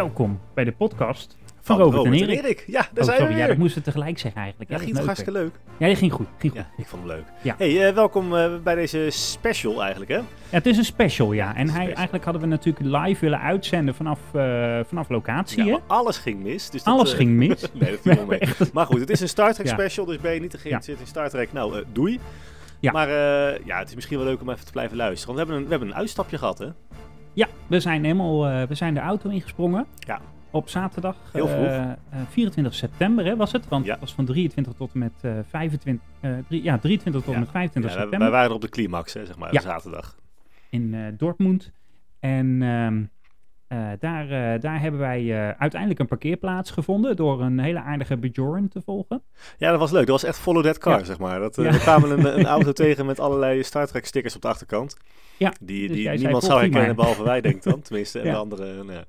Welkom bij de podcast van, Van Robert, en Erik. Erik. Ja, daar Oh, zijn sorry, we ja, weer. dat moesten we tegelijk zeggen eigenlijk. Ja, ging Dat toch hartstikke leuk. Ja, die ging goed. Ging goed. Ja, ik vond hem leuk. Ja. Hey, eh, welkom eh, bij deze special eigenlijk, hè? Ja, het is een special, ja. En hij, Special. eigenlijk hadden we natuurlijk live willen uitzenden vanaf, eh, vanaf locatie, Ja, maar alles ging mis. Dus dat, Alles ging mis. nee, dat viel wel mee. Echt. Maar goed, het is een Star Trek Ja. special, dus ben je niet geïnteresseerd in Star Trek, nou, doei. Ja. Maar ja, het is misschien wel leuk om even te blijven luisteren. Want we hebben een, we hebben een uitstapje gehad, hè? Ja, we zijn helemaal, eh, we zijn de auto ingesprongen. Ja. Op zaterdag. Heel vroeg. eh, eh, 24 september, hè, was het? Want Ja. het was van 23 tot en met eh 25, eh, drie- ja, 23 tot en Ja. met 25 Ja, wij, september. wij waren er op de climax, hè, zeg maar, Ja. zaterdag. in eh, Dortmund. En ehm, eh, daar, eh, daar hebben wij eh, uiteindelijk een parkeerplaats gevonden door een hele aardige Bajoran te volgen. Ja, dat was leuk. Dat was echt follow that car, Ja. zeg maar. Dat, Ja. We kwamen een, een auto tegen met allerlei Star Trek stickers op de achterkant. Ja, Die, dus die niemand zou herkennen, behalve wij, denk ik dan. Tenminste, en Ja. de andere nou ja,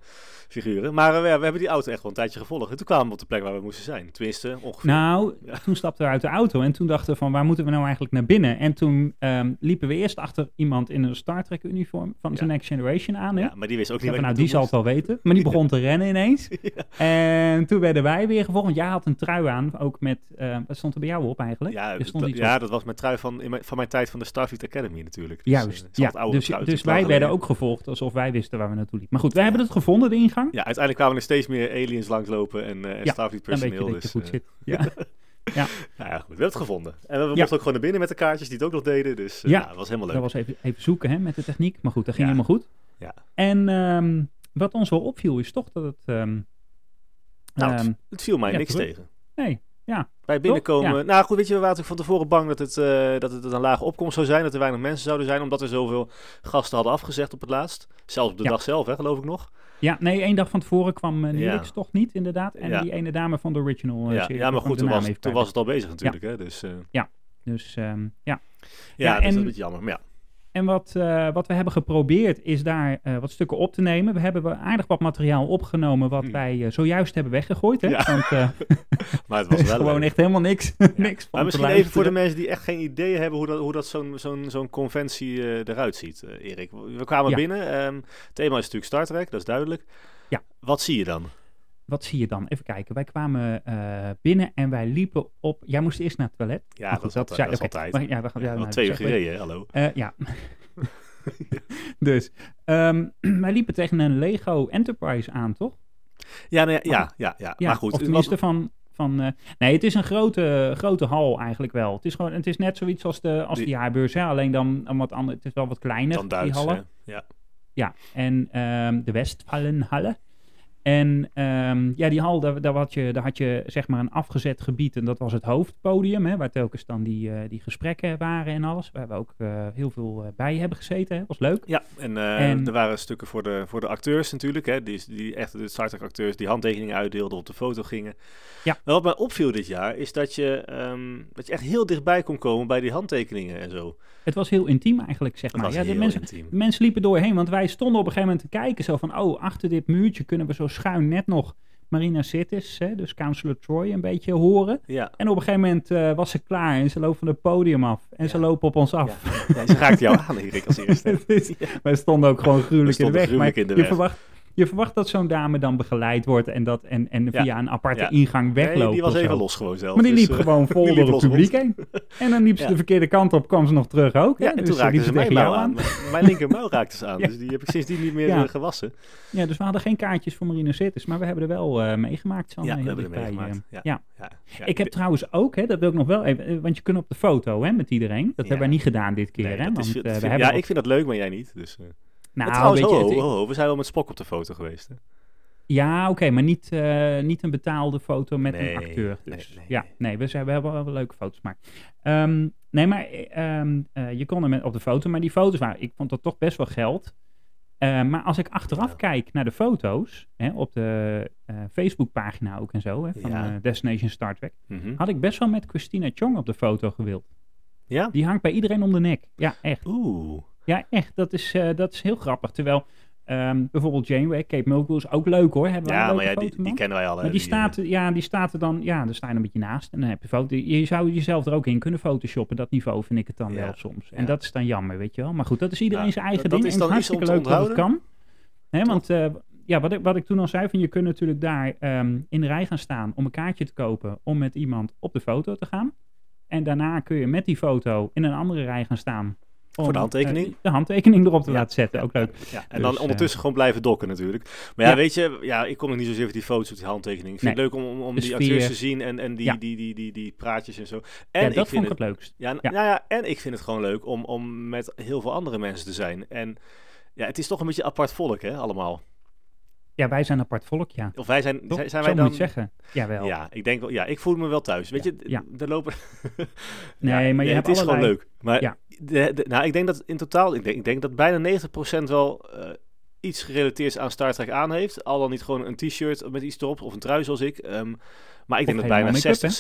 figuren. Maar eh, ja, we hebben die auto echt wel een tijdje gevolgd. En toen kwamen we op de plek waar we moesten zijn. Tenminste, ongeveer. Nou, Ja. toen stapten we uit de auto en toen dachten we van waar moeten we nou eigenlijk naar binnen? En toen ehm, liepen we eerst achter iemand in een Star Trek uniform van The Ja. Next Generation aan. Hè? ja, maar die wist ook niet van, nou, die zal het wel weten. Maar die begon te rennen ineens. En toen werden wij weer gevolgd. Want jij had een trui aan, ook met... eh, wat stond er bij jou op eigenlijk? Ja, stond dat, ja dat was mijn trui van, in mijn, van mijn tijd van de Starfleet Academy natuurlijk. Dus, Juist, eh, ja. Dus, dus wij werden ook gevolgd alsof wij wisten waar we naartoe liepen. Maar goed, wij hebben het gevonden, de ingang. Ja, uiteindelijk kwamen er steeds meer aliens langslopen en, Ja, weet personeel. dus, goed eh, zit. Ja, nou ja, goed, we hebben het gevonden. En we, Ja. mochten ook gewoon naar binnen met de kaartjes die het ook nog deden. Dus eh, Ja. ja, dat was helemaal leuk. dat was even, even zoeken hè, met de techniek. Maar goed, dat ging Ja. helemaal goed. Ja. En ehm, wat ons wel opviel is toch dat het... ehm, Nou, het- ehm, Het viel mij Ja, niks terug. tegen. nee, ja, Bij binnenkomen. Ja. Nou goed, weet je, we waren natuurlijk van tevoren bang dat het, eh, dat het een lage opkomst zou zijn. Dat er weinig mensen zouden zijn. Omdat er zoveel gasten hadden afgezegd op het laatst. Zelfs op de Ja. dag zelf, hè, geloof ik nog. ja, nee, één dag van tevoren kwam uh, Ja. toch niet, inderdaad. En Ja. die ene dame van de original eh, ja, serie. ja, maar goed, toen, was, toen was het al bezig natuurlijk. Hè, dus ben. Dus ehm, ja. ja, Ja, dat is en- een beetje jammer. Maar ja, En wat, eh, wat we hebben geprobeerd is daar eh, wat stukken op te nemen. We hebben aardig wat materiaal opgenomen wat Hmm. wij eh, zojuist hebben weggegooid. Hè? Ja. Want maar het was is wel gewoon leuk. echt helemaal niks, niks van Maar misschien even voor de mensen die echt geen idee hebben hoe dat, hoe dat zo'n zo'n zo'n conventie eruit ziet, Erik. We kwamen Ja. binnen. ehm, het thema is natuurlijk Star Trek, dat is duidelijk. Ja. Wat zie je dan? Wat zie je dan? Even kijken. Wij kwamen eh, binnen en wij liepen op... Jij moest eerst naar het toilet. Ja, dat, is altijd. is. Maar ja, we gaan- ja, nou, twee uur gereden, hallo. Eh, ja. dus, ehm, wij liepen tegen een Lego Enterprise aan, toch? Ja, nou ja, ja, ja, ja. Ja, maar goed. Of tenminste van... van eh, nee, het is een grote, grote hal eigenlijk wel. Het is, gewoon, het is net zoiets als de, als de Die- jaarbeurs, hè? alleen dan, wat anders. Het is wel wat kleiner, dan die hallen. hè. Ja. Ja, en ehm, de Westfallenhalle. En ehm, ja, die hal, daar, daar, had je, daar had je zeg maar een afgezet gebied en dat was het hoofdpodium, hè, waar telkens dan die, eh, die gesprekken waren en alles. Waar we ook eh, heel veel eh, bij hebben gezeten, hè. was leuk. Ja, en, En- er waren stukken voor de, voor de acteurs natuurlijk, hè, die, die echt de Star Trek acteurs die handtekeningen uitdeelden, op de foto gingen. Ja. Maar wat mij opviel dit jaar, is dat je, ehm, dat je echt heel dichtbij kon komen bij die handtekeningen en zo. Het was heel intiem eigenlijk, zeg maar. Ja, de mensen, de mensen liepen doorheen, want wij stonden op een gegeven moment te kijken, zo van, oh, achter dit muurtje kunnen we zo schuin net nog Marina Sittis, hè, dus Counselor Troy, een beetje horen. Ja. En op een gegeven moment eh, was ze klaar en ze loopt van het podium af. En ze lopen op ons af. Ja. Ze raakte jou aan, Erik, als eerste. Is- Wij stonden ook gewoon gruwelijk in de weg. maar in de je, weg. Verwacht, je verwacht dat zo'n dame dan begeleid wordt en, dat, en, en Ja. via een aparte Ja. ingang wegloopt. Nee, die was even los gewoon zelf. Maar die dus, liep eh, gewoon vol door het publiek heen. En dan liep ze Ja. de verkeerde kant op, kwam ze nog terug ook. hè? Ja, en Dus toen ze raakte liep ze mijn jou aan. Mijn- linkermouw raakte ze aan. Dus die heb ik sindsdien niet meer eh, gewassen. Ja, dus we hadden geen kaartjes voor Marina Sitters, maar we hebben er wel eh, meegemaakt. Zo Ja, we hebben er meegemaakt. Ja. Ik heb trouwens ook, hè, dat wil ik nog wel even, want je kunt op de foto hè, met iedereen. Dat hebben wij niet gedaan dit keer. Hè, want, we hebben ja, ik vind dat leuk, maar jij niet. Dus. Nou, trouwens, weet je, we zijn wel met Spock op de foto geweest. Hè? Ja, oké, maar niet, eh, niet een betaalde foto met Nee, een acteur. nee, Dus nee, ja, nee. nee, we, zijn, we hebben wel leuke foto's gemaakt. Ehm, nee, maar eh, ehm, eh, je kon er met op de foto, maar die foto's waren, ik vond dat toch best wel geld. Eh, maar als ik achteraf Ja. kijk naar de foto's, hè, op de Facebookpagina ook en zo, hè, van Ja. Destination Star Trek, Mhm. had ik best wel met Christina Chong op de foto gewild. Ja? Die hangt bij iedereen om de nek. Ja, echt. Oeh. Ja, echt. Dat is, eh, dat is heel grappig. Terwijl ehm, bijvoorbeeld Janeway, Kate Mulgrew is ook leuk hoor. Hebben Ja, maar ja, die, die kennen wij al. Maar die eh, staat, ja, die staat er dan, ja, daar sta je een beetje naast. En dan heb je foto. Je zou jezelf er ook in kunnen photoshoppen. Dat niveau vind ik het dan Ja, wel soms. En ja. dat is dan jammer, weet je wel. Maar goed, dat is iedereen zijn eigen dat- dat ding. is en dan iets hartstikke leuk dat het kan. Hè, want eh, ja, wat ik, wat ik toen al zei, van je kunt natuurlijk daar ehm, in de rij gaan staan om een kaartje te kopen om met iemand op de foto te gaan. En daarna kun je met die foto in een andere rij gaan staan. Om, Voor de handtekening? eh, de handtekening erop te Ja, laten zetten, ook leuk. Ja, en Dus, dan eh, ondertussen gewoon blijven dokken natuurlijk. Maar ja, weet je, ja, ik kom nog niet zozeer voor die foto's of die handtekening. Ik vind Nee. het leuk om, om, om De die acteurs te zien en, en die, die, die, die, die praatjes en zo. En ja, ik dat vind vond ik het, het leukst. ja. Nou ja, en ik vind het gewoon leuk om, om met heel veel andere mensen te zijn. En ja, het is toch een beetje apart volk, hè, allemaal. Ja, wij zijn apart volk, ja. Of wij zijn, Toch? zijn, zijn Zo wij moet het zeggen. Jawel. Ja, ik denk wel, ja, ik voel me wel thuis. Weet Ja, je, ja. er lopen... Nee, maar je het hebt is gewoon leuk. Maar Ja. De, de- nou, ik denk dat in totaal, ik denk, ik denk dat bijna 90% wel eh, iets gerelateerd aan Star Trek aan heeft. Al dan niet gewoon een t-shirt met iets erop of een trui zoals ik. Ehm, maar ik Of denk dat bijna make-up, 60,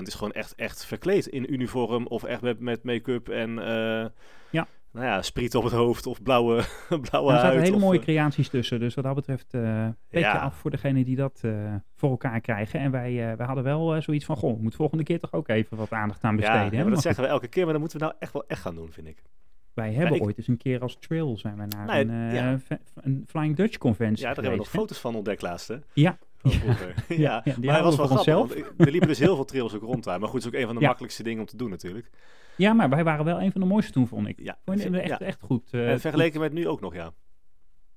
70% is gewoon echt, echt verkleed in uniform of echt met, met make-up en eh, Ja. Nou ja, spriet op het hoofd of blauwe, blauwe er zaten hele of, mooie eh, creaties tussen. Dus wat dat betreft, eh petje Ja. af voor degene die dat eh, voor elkaar krijgen. En wij, eh, wij hadden wel eh, zoiets van, goh, moet volgende keer toch ook even wat aandacht aan besteden. ja, hè? maar dat zeggen we elke keer, maar dat moeten we nou echt wel echt gaan doen, vind ik. wij hebben ik- ooit eens een keer als trail zijn we naar Nee, een, eh, ja. een Flying Dutch conventie Ja, daar hebben we nog hè? foto's van ontdekt laatst, hè? Ja. Ja. maar hij was we wel grappig. Er liepen dus heel veel trails ook rond daar. Maar goed, het is ook een van de makkelijkste dingen om te doen natuurlijk. Ja, maar wij waren wel een van de mooiste toen, vond ik. Ja, Vond echt, echt goed. eh, En vergeleken met nu ook nog, ja.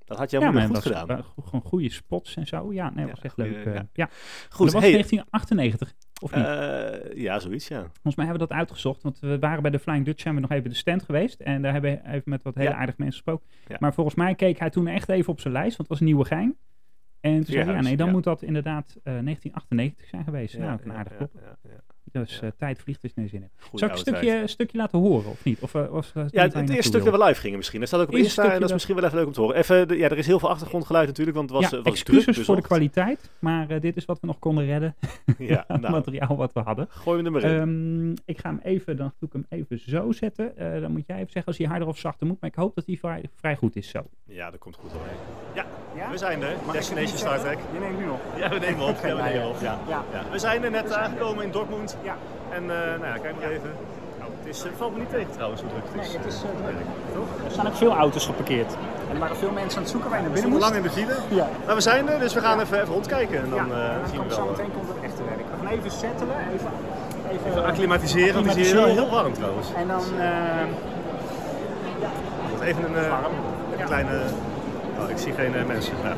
Dat had jij ja, maar goed dat was, gedaan. gewoon goede spots en zo. Ja, nee, Ja, was echt leuk. eh, ja. Goed, dat was hey, 1998, of niet? eh, ja, zoiets, ja. Volgens mij hebben we dat uitgezocht, want we waren bij de Flying Dutch, zijn we nog even de stand geweest. En daar hebben we even met wat hele aardige mensen gesproken. Maar volgens mij keek hij toen echt even op zijn lijst, want het was een nieuwe gein. En toen zei hij, ja nee, dan ja. moet dat inderdaad eh, 1998 zijn geweest. Ja, nou, een aardig ja. Dus ja. eh, tijd vliegt dus naar zin in. Goeie Zal ik een stukje, tijd. stukje laten horen, of niet? Of, eh, was, Ja, uh, het, het eerste stuk dat we live gingen misschien. Dat staat ook op Eerste Insta en dat is misschien wel even leuk om te horen. Even, de- ja, er is heel veel achtergrondgeluid natuurlijk, want het was, ja, eh, was excuses druk voor de kwaliteit, maar eh, dit is wat we nog konden redden. Ja, het nou, materiaal wat we hadden. gooi hem er maar in. Ehm, ik ga hem even, dan doe ik hem even zo zetten. Eh, dan moet jij even zeggen als hij harder of zachter moet. Maar ik hoop dat hij vrij, vrij goed is zo. ja, dat komt goed doorheen. Ja, Ja? we zijn er. Mag Destination Star Trek. Je neemt nu op. Ja, we nemen op. Ja, we Ja, nemen ja. op. Ja. Ja. Ja. We zijn er net aangekomen in Dortmund. Ja. En eh, nou ja, kijk maar even. Nou, het is, eh, valt me niet tegen trouwens hoe druk het Nee, is. het is uh, druk. Toch? Er staan ook veel auto's geparkeerd. En er waren veel mensen aan het zoeken waar je naar We binnen moest. lang in de file. Ja. Maar we zijn er, dus we gaan even, even rondkijken. En dan, ja, eh, en dan zien we komt wel. zo eh, meteen komt het echte werk. We gaan even settelen, even, even, Even acclimatiseren, want het is hier heel warm trouwens. En dan, eh, Even een, eh, een kleine... Oh, ik zie geen eh, mensen. Ja.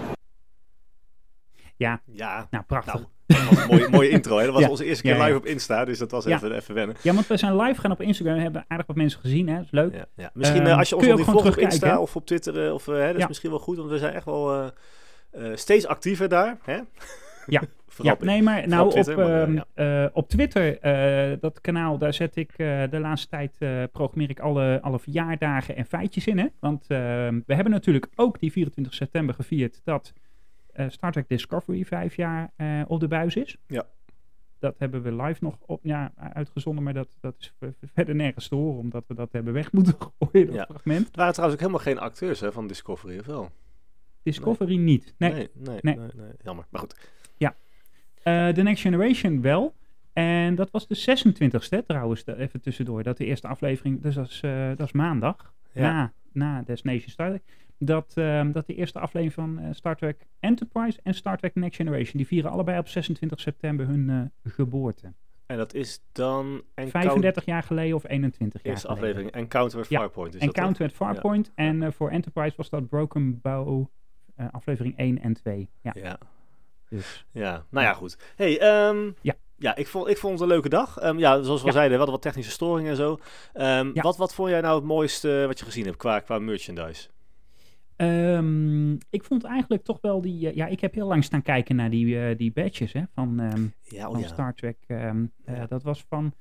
Ja, ja. nou prachtig. Nou, dat was een mooie, mooie intro. Hè? Dat was Ja. onze eerste keer Ja, live op Insta, dus dat was even, even wennen. Ja, want we zijn live gaan op Instagram. We hebben aardig wat mensen gezien. Hè? Dat is leuk. Misschien Ehm, eh, als je ons nog niet gewoon volgt op Insta of op Twitter, eh, of, eh, hè, dat is misschien wel goed, want we zijn echt wel steeds actiever daar. Hè? Ja. Nee, maar nou op op, Twitter, maar, ehm, ja. eh, op Twitter, dat kanaal, daar zet ik de laatste tijd, programmeer ik alle, alle verjaardagen en feitjes in. Hè? Want ehm, we hebben natuurlijk ook die 24 september gevierd dat Star Trek Discovery vijf jaar eh, op de buis is. Ja. Dat hebben we live nog op, ja, uitgezonden, maar dat, dat is verder nergens te horen, omdat we dat hebben weg moeten gooien, dat Ja. fragment. Het waren trouwens ook helemaal geen acteurs hè, van Discovery, of wel? Discovery niet. Nee, nee, nee, Nee. Jammer. Maar goed. Eh, The Next Generation wel. En dat was de 26e trouwens, even tussendoor. Dat de eerste aflevering, dus dat is, eh, dat is maandag, Ja. na, na Destination Star Trek. Dat, ehm, dat de eerste aflevering van eh, Star Trek Enterprise en Star Trek Next Generation, die vieren allebei op 26 september hun eh, geboorte. En dat is dan... Encounter- 35 jaar geleden of 21 jaar geleden. aflevering. Encounter Ja, Farpoint. Is En dat het? Count at Farpoint. En eh, voor Enterprise was dat Broken Bow, aflevering 1 en 2. Ja, Ja. dus. Ja, nou ja, goed. Hey, ehm, Ja. ja, ik vond, ik vond het een leuke dag. Ehm, ja, zoals we Ja. zeiden, we hadden wat technische storingen en zo. Ja. wat, wat vond jij nou het mooiste wat je gezien hebt qua, qua merchandise? Ehm, ik vond eigenlijk toch wel die. eh, ja, ik heb heel lang staan kijken naar die, eh, die badges hè, van, ehm, Ja, oh van ja. Star Trek. ehm, eh, Ja. dat was van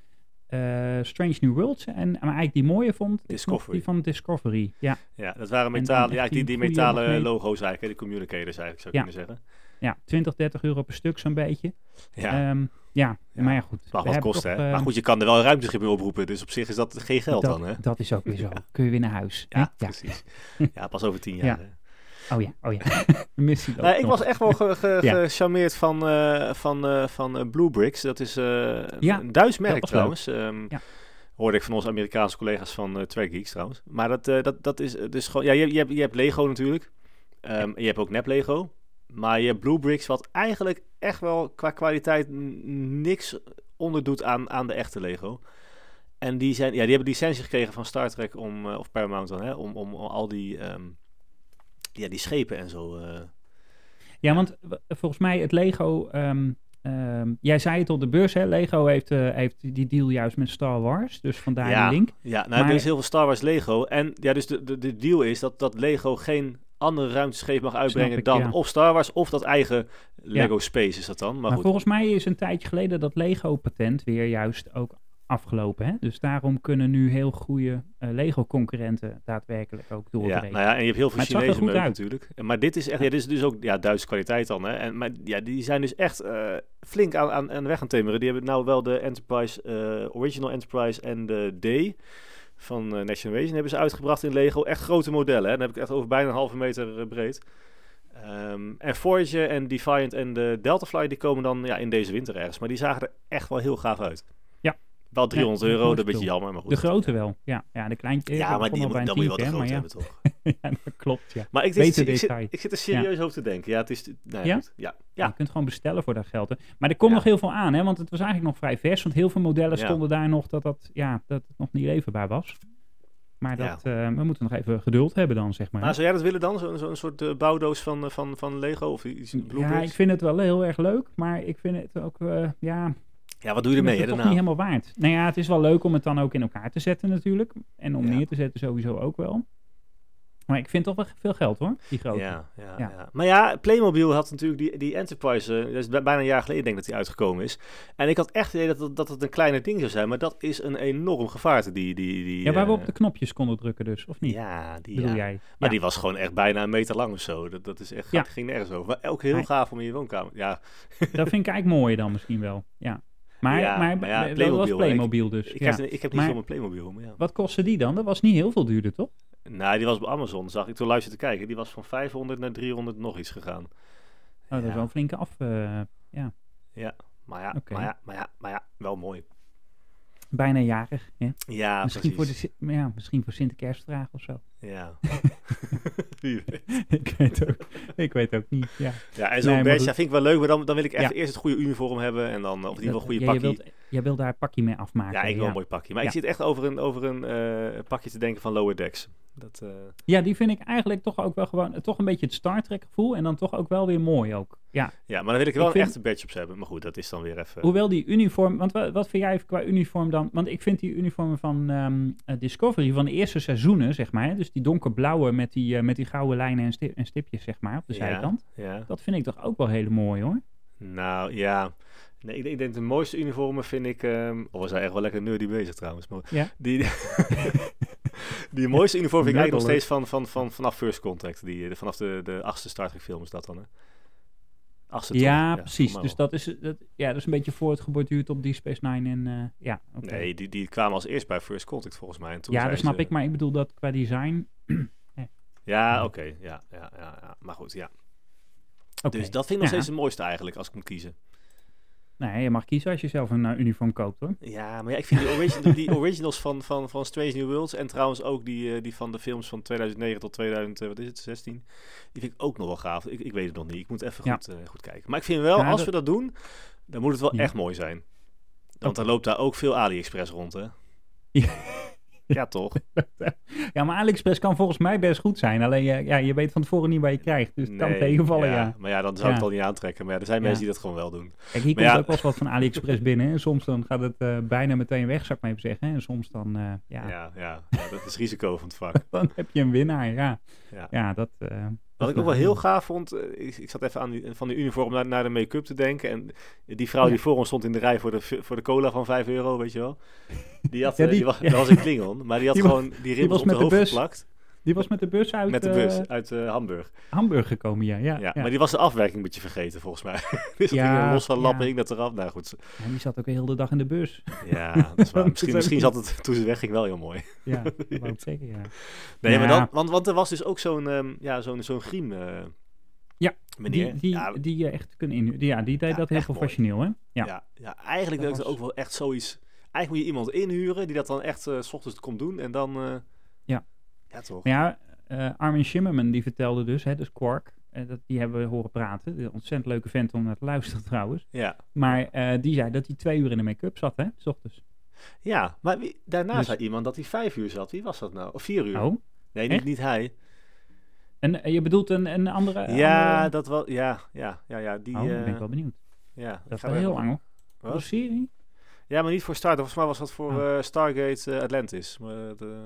eh, Strange New Worlds. En maar eigenlijk die mooie vond Discovery. die van Discovery. Ja, Ja, dat waren metalen, ja, die, die metalen logo's eigenlijk, hè, die communicators eigenlijk, zou ik Ja. kunnen zeggen. ja 20, 30 euro per stuk zo'n beetje. Ja, Ehm, ja, Ja. maar ja goed. het mag wat kosten, hè. maar goed, je kan er wel ruimteschip mee oproepen, dus op zich is dat geen geld dat, dan, hè. dat is ook weer zo. Ja. Kun je weer naar huis. Ja, precies. Ja, pas over tien jaar. Oh ja, oh ja. Missie Nou, ik nog. was echt wel ge- ge- Ja. gecharmeerd van, eh, van, eh, van eh, Blue Bricks. Dat is eh, Ja, een Duits merk trouwens. Ehm. Hoorde ik van onze Amerikaanse collega's van uh, Track Geeks trouwens. Maar dat, eh, dat, dat is dus gewoon... Ja, je, je, hebt, je hebt Lego natuurlijk. Ehm, je hebt ook nep Lego. Maar je hebt Blue Bricks, wat eigenlijk echt wel qua kwaliteit niks onderdoet aan, aan de echte Lego. En die, zijn, ja, die hebben licentie gekregen van Star Trek om, eh, of Paramount dan, hè, om, om, om al die, ehm, ja, die schepen en zo. eh, Ja, want volgens mij het Lego... ehm, ehm, jij zei het op de beurs, hè? Lego heeft, eh, heeft die deal juist met Star Wars. Dus vandaar Ja. die link. Ja, nou, Maar- er is heel veel Star Wars Lego. En ja, dus de, de, de deal is dat, dat Lego geen andere ruimtescheep mag uitbrengen ik, dan ja. of Star Wars of dat eigen Lego Space is dat dan. Maar, Maar, goed, volgens mij is een tijdje geleden dat Lego-patent weer juist ook afgelopen. Hè? Dus daarom kunnen nu heel goede eh, Lego-concurrenten daadwerkelijk ook ja, doorbreken. nou ja, en je hebt heel veel Chinezen meuk natuurlijk. Maar dit is echt, ja, dit is dus ook ja, Duitse kwaliteit dan. Hè. En, maar ja, die zijn dus echt eh, flink aan, aan, aan de weg aan het timmeren. Die hebben nou wel de Enterprise, eh, Original Enterprise en de D van eh, Next Generation hebben ze uitgebracht in Lego. Echt grote modellen. Hè. Dan heb ik echt over bijna een halve meter eh, breed. Ehm, en Voyager en Defiant en de Deltafly die komen dan ja, in deze winter ergens. Maar die zagen er echt wel heel gaaf uit. Wel 300 Ja, euro, dat is een beetje jammer. Maar goed. De grote wel. Ja, ja de kleintje. Ja, maar die, dan moet je wel de grote hebben, toch? ja. dat klopt, ja. Maar ik, zit, ik, zit, detail. ik zit er serieus over te denken. Ja, het is... Ja, Ja? goed. ja. Je kunt gewoon bestellen voor dat geld. Hè. Maar er komt nog heel veel aan, hè, want het was eigenlijk nog vrij vers. Want heel veel modellen stonden daar nog dat, dat, ja, dat het nog niet leverbaar was. Maar Ja. dat, eh, we moeten nog even geduld hebben dan, zeg maar. Maar zou jij dat willen dan? Zo'n zo'n soort eh, bouwdoos van, eh, van, van Lego of iets ja, ik vind het wel heel erg leuk, maar ik vind het ook, eh, ja, Ja, wat doe je ermee hè, het toch niet helemaal waard. Nou ja, het is wel leuk om het dan ook in elkaar te zetten natuurlijk. En om Ja. neer te zetten sowieso ook wel. Maar ik vind toch wel veel geld hoor, die grote. Ja, ja, Ja. ja. Maar ja, Playmobil had natuurlijk die, die Enterprise, eh, dat is bij- bijna een jaar geleden denk ik dat die uitgekomen is. En ik had echt het idee dat, het- dat het een kleine ding zou zijn, maar dat is een enorm gevaarte. Die, die, die, Ja, waar we eh, op de knopjes konden drukken dus, of niet? Ja, die, bedoel ja. jij? Maar die was gewoon echt bijna een meter lang of zo. Dat, dat is echt, Ja. ging nergens over. Maar ook heel gaaf om in je woonkamer. Ja, Dat vind ik eigenlijk mooier dan misschien wel. Ja. Maar, Ja, maar, maar ja, dat Playmobil, was. Playmobil dus. ik, ja. heb, ik heb niet met Playmobil. Maar ja. Wat kostte die dan? Dat was niet heel veel duurder, toch? Nou, die was op Amazon, zag ik toen luisterde te kijken. Die was van 500 naar 300 nog iets gegaan. Oh, dat is Ja. wel een flinke af. eh, Maar ja, Oké. maar ja, maar ja, maar ja, wel mooi. Bijna jarig. Hè? Ja, misschien, voor de, ja, misschien voor of zo. Ja. Wie weet. ik, weet ook, ik weet ook niet. Ja. ja, en zo'n Nee, badge ja, vind ik wel leuk, maar dan, dan wil ik Ja. eerst het goede uniform hebben en dan, of in ieder geval goede pakje. Wilt, je wilt daar een pakje mee afmaken. Ja, ik wil ja. een mooi pakje. Maar Ja. ik zit echt over een, over een eh, pakje te denken van Lower Decks. Dat, eh, Ja, die vind ik eigenlijk toch ook wel gewoon... Toch een beetje het Star Trek gevoel. En dan toch ook wel weer mooi ook. Ja. ja, maar dan wil ik wel Ik een vind- echte badge op hebben. Maar goed, dat is dan weer even... Hoewel die uniform... Want wat, wat vind jij qua uniform dan? Want ik vind die uniformen van ehm, eh, Discovery van de eerste seizoenen, zeg maar. Dus die donkerblauwe met die, eh, met die gouden lijnen en, sti- en stipjes, zeg maar, op de Ja. zijkant. Ja. Dat vind ik toch ook wel hele mooi, hoor. Nou, ja. Nee, ik, denk- ik denk de mooiste uniformen vind ik... ehm oh, we zijn echt wel lekker nerdy bezig trouwens. Maar Ja. die, die mooiste uniform vind ik eigenlijk nog steeds van, van, van, vanaf First Contact. Die, de- vanaf de, de achtste Star Trek film is dat dan, hè? Achtste toch? Ja, precies. Dus dat is, dat, ja, dat is een beetje voortgeborduurd op die Space Nine en... eh, ja, oké. Nee, die, die kwamen als eerst bij First Contact volgens mij. En toen Ja, dat snap ze- ik. Maar ik bedoel dat qua design... Ja, oké. Ja, ja, ja, ja. Maar goed, ja. Oké. Dus dat vind ik nog Ja. steeds het mooiste eigenlijk, als ik moet kiezen. Nee, je mag kiezen als je zelf een eh, uniform koopt, hoor. Ja, maar ja, ik vind die, origin, die originals van, van, van Strange New Worlds en trouwens ook die, eh, die van de films van 2009 tot 2000, eh, wat is het, 16, die vind ik ook nog wel gaaf. Ik, ik weet het nog niet. Ik moet even Ja. goed, goed kijken. Maar ik vind wel, Ja, als dat- we dat doen, dan moet het wel echt mooi zijn. Want Oké. dan loopt daar ook veel AliExpress rond, hè? Ja. Ja, toch? Ja, maar AliExpress kan volgens mij best goed zijn. Alleen je, ja, je weet van tevoren niet waar je krijgt. Dus het kan tegenvallen, ja. Maar ja, dan zou ik Ja. het al niet aantrekken. Maar ja, er zijn Ja. mensen die dat gewoon wel doen. Kijk, hier Maar komt ja. ook wel eens wat van AliExpress binnen. En soms dan gaat het eh, bijna meteen weg, zou ik maar even zeggen. En soms dan, eh, ja, Ja, ja, ja, dat is risico van het vak. dan heb je een winnaar, ja. Ja. Ja, dat... eh, Wat ik ook wel heel gaaf vond, eh, ik, ik zat even aan die, van die uniform naar, naar de make-up te denken. En die vrouw die voor ons stond in de rij voor de, voor de cola van 5 euro, weet je wel. Die had, Ja, eh, die, die- was, ja. dat was een Klingon, maar die had Die was- gewoon die ribbels op de de hoofd bus geplakt. Die was met de bus uit Met de bus eh, uit eh, Hamburg. Hamburg gekomen, ja. Ja, Ja, ja. maar die was de afwerking een beetje vergeten volgens mij. dus Ja, ging los van lappen, hing dat eraf. Nou goed, Ja, die zat ook heel de dag in de bus. ja, dat is waar. Dat Misschien, is misschien zat het toen ze wegging wel heel mooi. Ja, dat wou ik zeggen, ja. Nee, maar dan, want, want er was dus ook zo'n ehm, ja, zo'n zo'n griem eh, Ja, meneer. Die, die, ja, die je echt kunnen inhuren. Die- Ja, die deed Ja, dat heel mooi. professioneel, hè? Ja. Ja, ja, eigenlijk Dat wil ik was- ook wel echt zoiets. Eigenlijk moet je iemand inhuren die dat dan echt eh, s ochtends komt doen en dan. Ja. Toch? Maar ja, eh, Armin Shimmerman die vertelde dus, hè, dus Quark, eh, dat, die hebben we horen praten. Een ontzettend leuke vent om naar te luisteren trouwens. Ja, Maar eh, die zei dat hij twee uur in de make-up zat, hè, s ochtends. ja maar wie, daarna Dus- zei iemand dat hij vijf uur zat. Wie was dat nou? Of vier uur? Oh, nee, niet, niet hij. en je bedoelt een, een andere... ja, andere- dat wel. Ja, ja, ja, ja. Die, Oh, dan ben ik wel benieuwd. ja, Dat is wel heel lang, hoor. Wat? Een serie? Ja, maar niet voor Star. Volgens mij was dat voor Oh. eh, Stargate eh, Atlantis. Maar, de,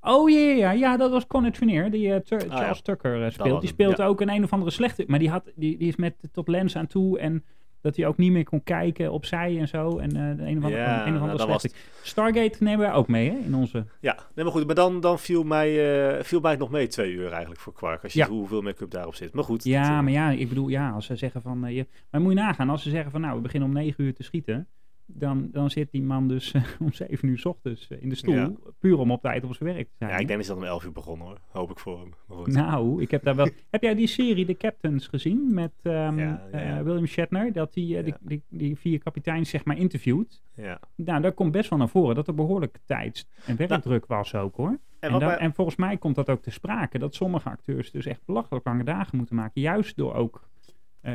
Oh, ja, ja, ja. Ja, dat was Conor Trinier, die eh, Tur- Ah, ja. Charles Tucker eh, speelt. Die speelt ja. ook een een of andere slechte... Maar die, had, die, die is met tot lens aan toe en... Dat hij ook niet meer kon kijken opzij en zo. En eh, de een of andere, Ja, een of andere. Stargate nemen wij ook mee, hè? In onze... ja, nee, maar goed. Maar dan, dan viel, mij, eh, viel mij het nog mee twee uur eigenlijk voor Quark. Als je Ja. ziet hoeveel make-up daarop zit. Maar goed. Ja, dat, eh, maar ja, ik bedoel, ja, als ze zeggen van... eh, je, maar moet je nagaan, als ze zeggen van... Nou, we beginnen om negen uur te schieten... Dan, dan zit die man dus eh, om zeven uur 's ochtends eh, in de stoel. Ja. Puur om op tijd op zijn werk te zijn. Ja, ik denk dat dat om 11 uur begonnen hoor. Hoop ik voor hem. Nou, ik heb daar wel... heb jij die serie The Captains gezien? Met ehm, Ja, ja, ja. eh, William Shatner. Dat hij die, die, die vier kapiteins zeg maar interviewt. Ja. Nou, daar komt best wel naar voren dat er behoorlijk tijds- en werkdruk was ook hoor. En, En, dat- volgens mij komt dat ook te sprake. Dat sommige acteurs dus echt belachelijk lange dagen moeten maken. Juist door ook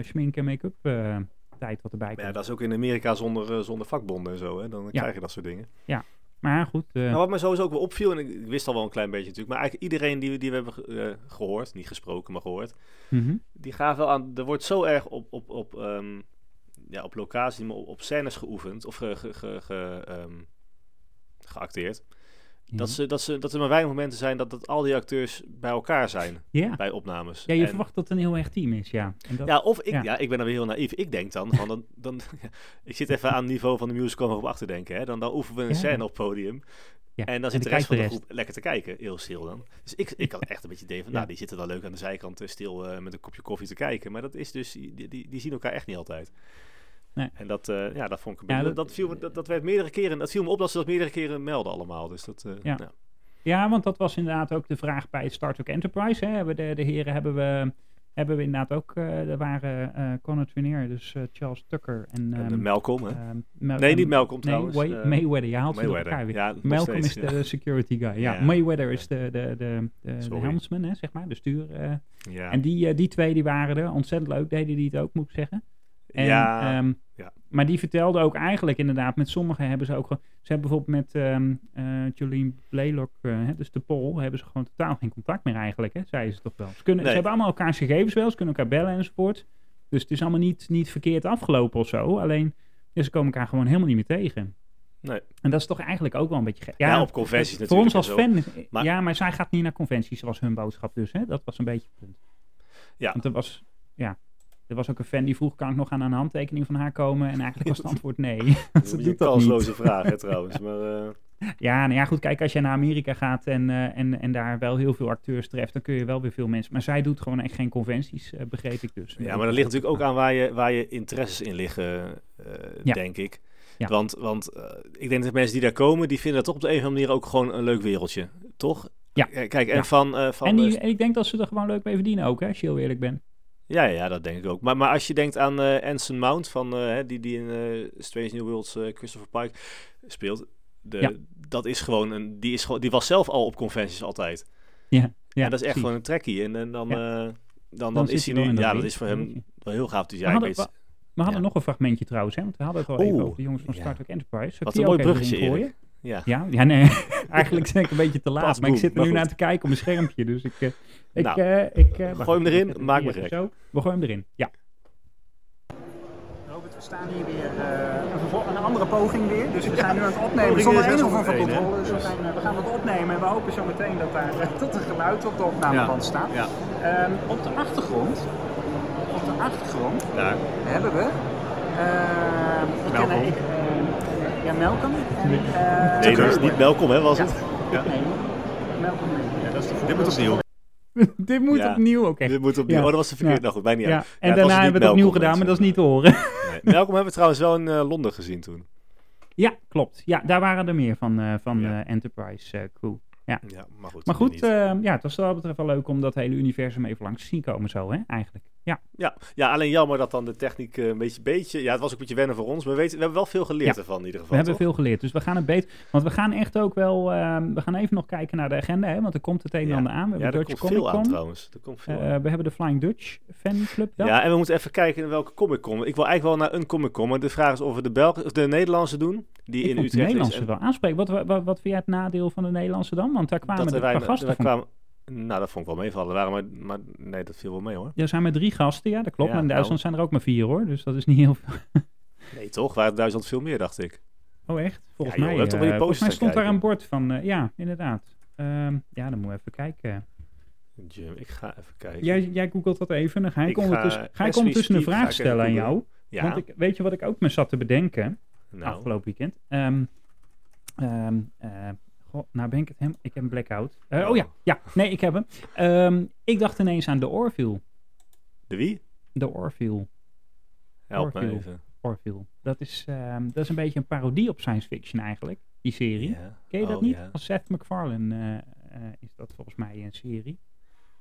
schmink en make-up tijd wat erbij maar komt. ja, dat is ook in Amerika zonder, eh, zonder vakbonden en zo. Hè? Dan Ja. krijg je dat soort dingen. Maar goed, eh, Nou, wat mij sowieso ook wel opviel, en ik, wist al wel een klein beetje natuurlijk, maar eigenlijk iedereen die, we- die we hebben eh, gehoord, niet gesproken, maar gehoord, mhm. die gaven wel aan, er wordt zo erg op, op, op, ehm, ja, op locatie, maar op, op scènes geoefend, of ge, ge, ge, ge- ehm, geacteerd, dat, ze, dat, ze, dat er maar weinig momenten zijn dat, dat al die acteurs bij elkaar zijn, ja. bij opnames. ja, je En- verwacht dat het een heel erg team is, ja. En dat, Ja, of ik, ja. ja. ik ben dan weer heel naïef. Ik denk dan, van dan, dan ik zit even aan het niveau van de musical nog op achter te denken. Hè. Dan, dan oefenen we een Ja. scène op het podium. ja. En dan zit de rest van de groep lekker te kijken, heel stil dan. Dus ik, ik had echt een beetje idee van, Ja. nou, die zitten dan leuk aan de zijkant eh, stil eh, met een kopje koffie te kijken. Maar dat is dus, die, die, die zien elkaar echt niet altijd. Nee. En dat, eh, ja, dat vond ik Ja, dat- dat, viel me, dat, dat werd meerdere keren, dat viel me op dat ze dat meerdere keren melden allemaal. Dus dat, eh, Ja. Ja, want dat was inderdaad ook de vraag bij Star Trek Enterprise. Hè. Hebben de, de heren hebben we, hebben we inderdaad ook, eh er waren eh Conor Trinier, dus Charles Tucker en... en, ehm, eh, Malcolm, hè? ehm, nee, ehm, niet Malcolm Nee, trouwens. Way- Mayweather, je haalt Mayweather. elkaar weer. Ja, nog Malcolm steeds, is ja. de security guy. Ja, Ja. Mayweather is de, de, de, de, helmsman, hè, zeg maar, de stuur. Ja. En die, die twee die waren er. Ontzettend leuk deden die het ook, moet ik zeggen. En, ja, ehm, ja. Maar die vertelde ook eigenlijk inderdaad, met sommigen hebben ze ook. Ze hebben bijvoorbeeld met eh Jolene Blaylock, eh, dus de Pol, hebben ze gewoon totaal geen contact meer eigenlijk, hè, zeiden ze toch wel. Ze, kunnen, Nee. ze hebben allemaal elkaars gegevens wel, ze kunnen elkaar bellen enzovoort. Dus het is allemaal niet, niet verkeerd afgelopen of zo. Alleen, ja, ze komen elkaar gewoon helemaal niet meer tegen. Nee. En dat is toch eigenlijk ook wel een beetje gek. Ja, op conventies Voor ons als natuurlijk fan, Maar- ja, maar zij gaat niet naar conventies, was hun boodschap dus. Hè? Dat was een beetje het punt. Ja. Want er was, ja, er was ook een fan die vroeg, kan ik nog aan een handtekening van haar komen? En eigenlijk was het antwoord nee. Dat is een doet kansloze vraag, hè, trouwens. Maar, eh, Ja, nou ja, goed, kijk, als je naar Amerika gaat en, eh, en, en daar wel heel veel acteurs treft, dan kun je wel weer veel mensen. Maar zij doet gewoon echt geen conventies, eh, begreep ik dus. ja, maar dat ligt natuurlijk ook aan waar je, waar je interesses in liggen, Ja. denk ik. Ja. Want, want ik denk dat mensen die daar komen, die vinden dat toch op de een of andere manier ook gewoon een leuk wereldje. Toch? Ja. Kijk, en Ja. van... van En, die, eh, en ik denk dat ze er gewoon leuk mee verdienen ook, hè, als je heel eerlijk bent. Ja, ja, dat denk ik ook. Maar, maar als je denkt aan eh Anson Mount, van, eh, die, die in eh, Strange New Worlds Christopher Pike speelt. De, Ja. Dat is gewoon een... Die, is gewoon, die was zelf al op conventies altijd. Ja, ja en dat is echt gewoon een trekkie. En, en dan, Ja. dan, dan, is hij nu... Ja, dat is voor hem wel heel gaaf. Dus ja, We hadden, we, hadden nog een fragmentje trouwens, hè, want we hadden het al even over de jongens van. Star Trek Enterprise. Wat een mooi bruggetje. Ja. Ja, ja nee. Eigenlijk ben ik een beetje te laat, Pas maar ik zit er nu goed. naar te kijken op mijn schermpje. Dus ik, eh, ik, Nou, eh, ik eh, gooi hem erin, maak me even gek. Zo. We gooien hem erin, ja. Robert, we staan hier weer eh, een, andere poging weer. Dus we zijn nu aan het opnemen zonder er andere zometeen, hè? controle. Dus we, zijn, we gaan het opnemen en we hopen zo meteen dat daar tot een geluid op de opnameband staat. Ja. Ehm, op de achtergrond, op de achtergrond Daar. hebben we. ehm, ik ken- Malcolm. ik, ja, Malcolm. En, eh, Nee, dat is niet welkom, hè, was Ja. het? Ja. Nee, Malcolm. nee. Ja, dat is de Dit moet opnieuw. Dit moet Ja. opnieuw ook. Dit moet opnieuw. Ja. Oh, dat was de verkeerd. Ja. Nou goed, mij niet Ja, uit. en daarna niet hebben we het opnieuw Malcolm, gedaan, maar dat is niet te horen. Nee. Malcolm hebben we trouwens wel in eh, Londen gezien toen. ja, klopt. Ja, daar waren er meer van, eh, van Ja. eh, Enterprise eh, crew. Ja. Ja, maar goed. Maar goed, eh, ja, het was wat dat betreft wel leuk om dat hele universum even langs te zien komen zo, hè, eigenlijk. Ja, ja, alleen jammer dat dan de techniek eh, een beetje, beetje... Ja, het was ook een beetje wennen voor ons. Maar we, weten, we hebben wel veel geleerd Ja. ervan in ieder geval. We hebben veel geleerd, dus we gaan het beter. Want we gaan echt ook wel. ehm, we gaan even nog kijken naar de agenda, hè, want er komt het een en Ja. ander aan. We Ja, hebben er Dutch komt Comic veel aan Con. trouwens. Er komt veel Eh, aan. we hebben de Flying Dutch fanclub. dag. Ja, en we moeten even kijken in welke Comic Con. Ik wil eigenlijk wel naar een Comic Con, maar de vraag is of we de, Belg of de Nederlandse doen. Die ik in de Utrecht is. Nederlandse En wel aanspreken. Wat, wat, wat, wat vind jij het nadeel van de Nederlandse dan? Want daar kwamen dat er er weinig- gasten kwamen, nou, dat vond ik wel meevallen. Waren maar, maar nee, dat viel wel mee hoor. Er zijn maar drie gasten, ja, dat klopt. Ja, maar in nou. Duitsland zijn er ook maar vier hoor, dus dat is niet heel veel. Nee, toch? Waren het Duitsland veel meer, dacht ik. Oh echt? Volgens Ja, joh, mij, toch eh, volgens mij stond daar een bord van, eh, ja, inderdaad. Ehm, ja, dan moeten we even kijken. Jim, ik ga even kijken. Jij, jij googelt dat even, dan ga ik, Ik ga- ondertussen, ga ik ondertussen een vraag stellen aan jou. ja, Want ik, weet je wat ik ook me zat te bedenken nou, afgelopen weekend? Eh, goh, nou ben ik het helemaal... Ik heb een blackout. Eh, oh Oh. ja, ja, nee, ik heb hem. Ehm, ik dacht ineens aan de Orville. de wie? De Orville. Help me even. Orville. Dat is, ehm, dat is een beetje een parodie op science fiction eigenlijk, die serie. Ken je dat Oh, niet? Van Seth MacFarlane eh, eh, is dat volgens mij een serie.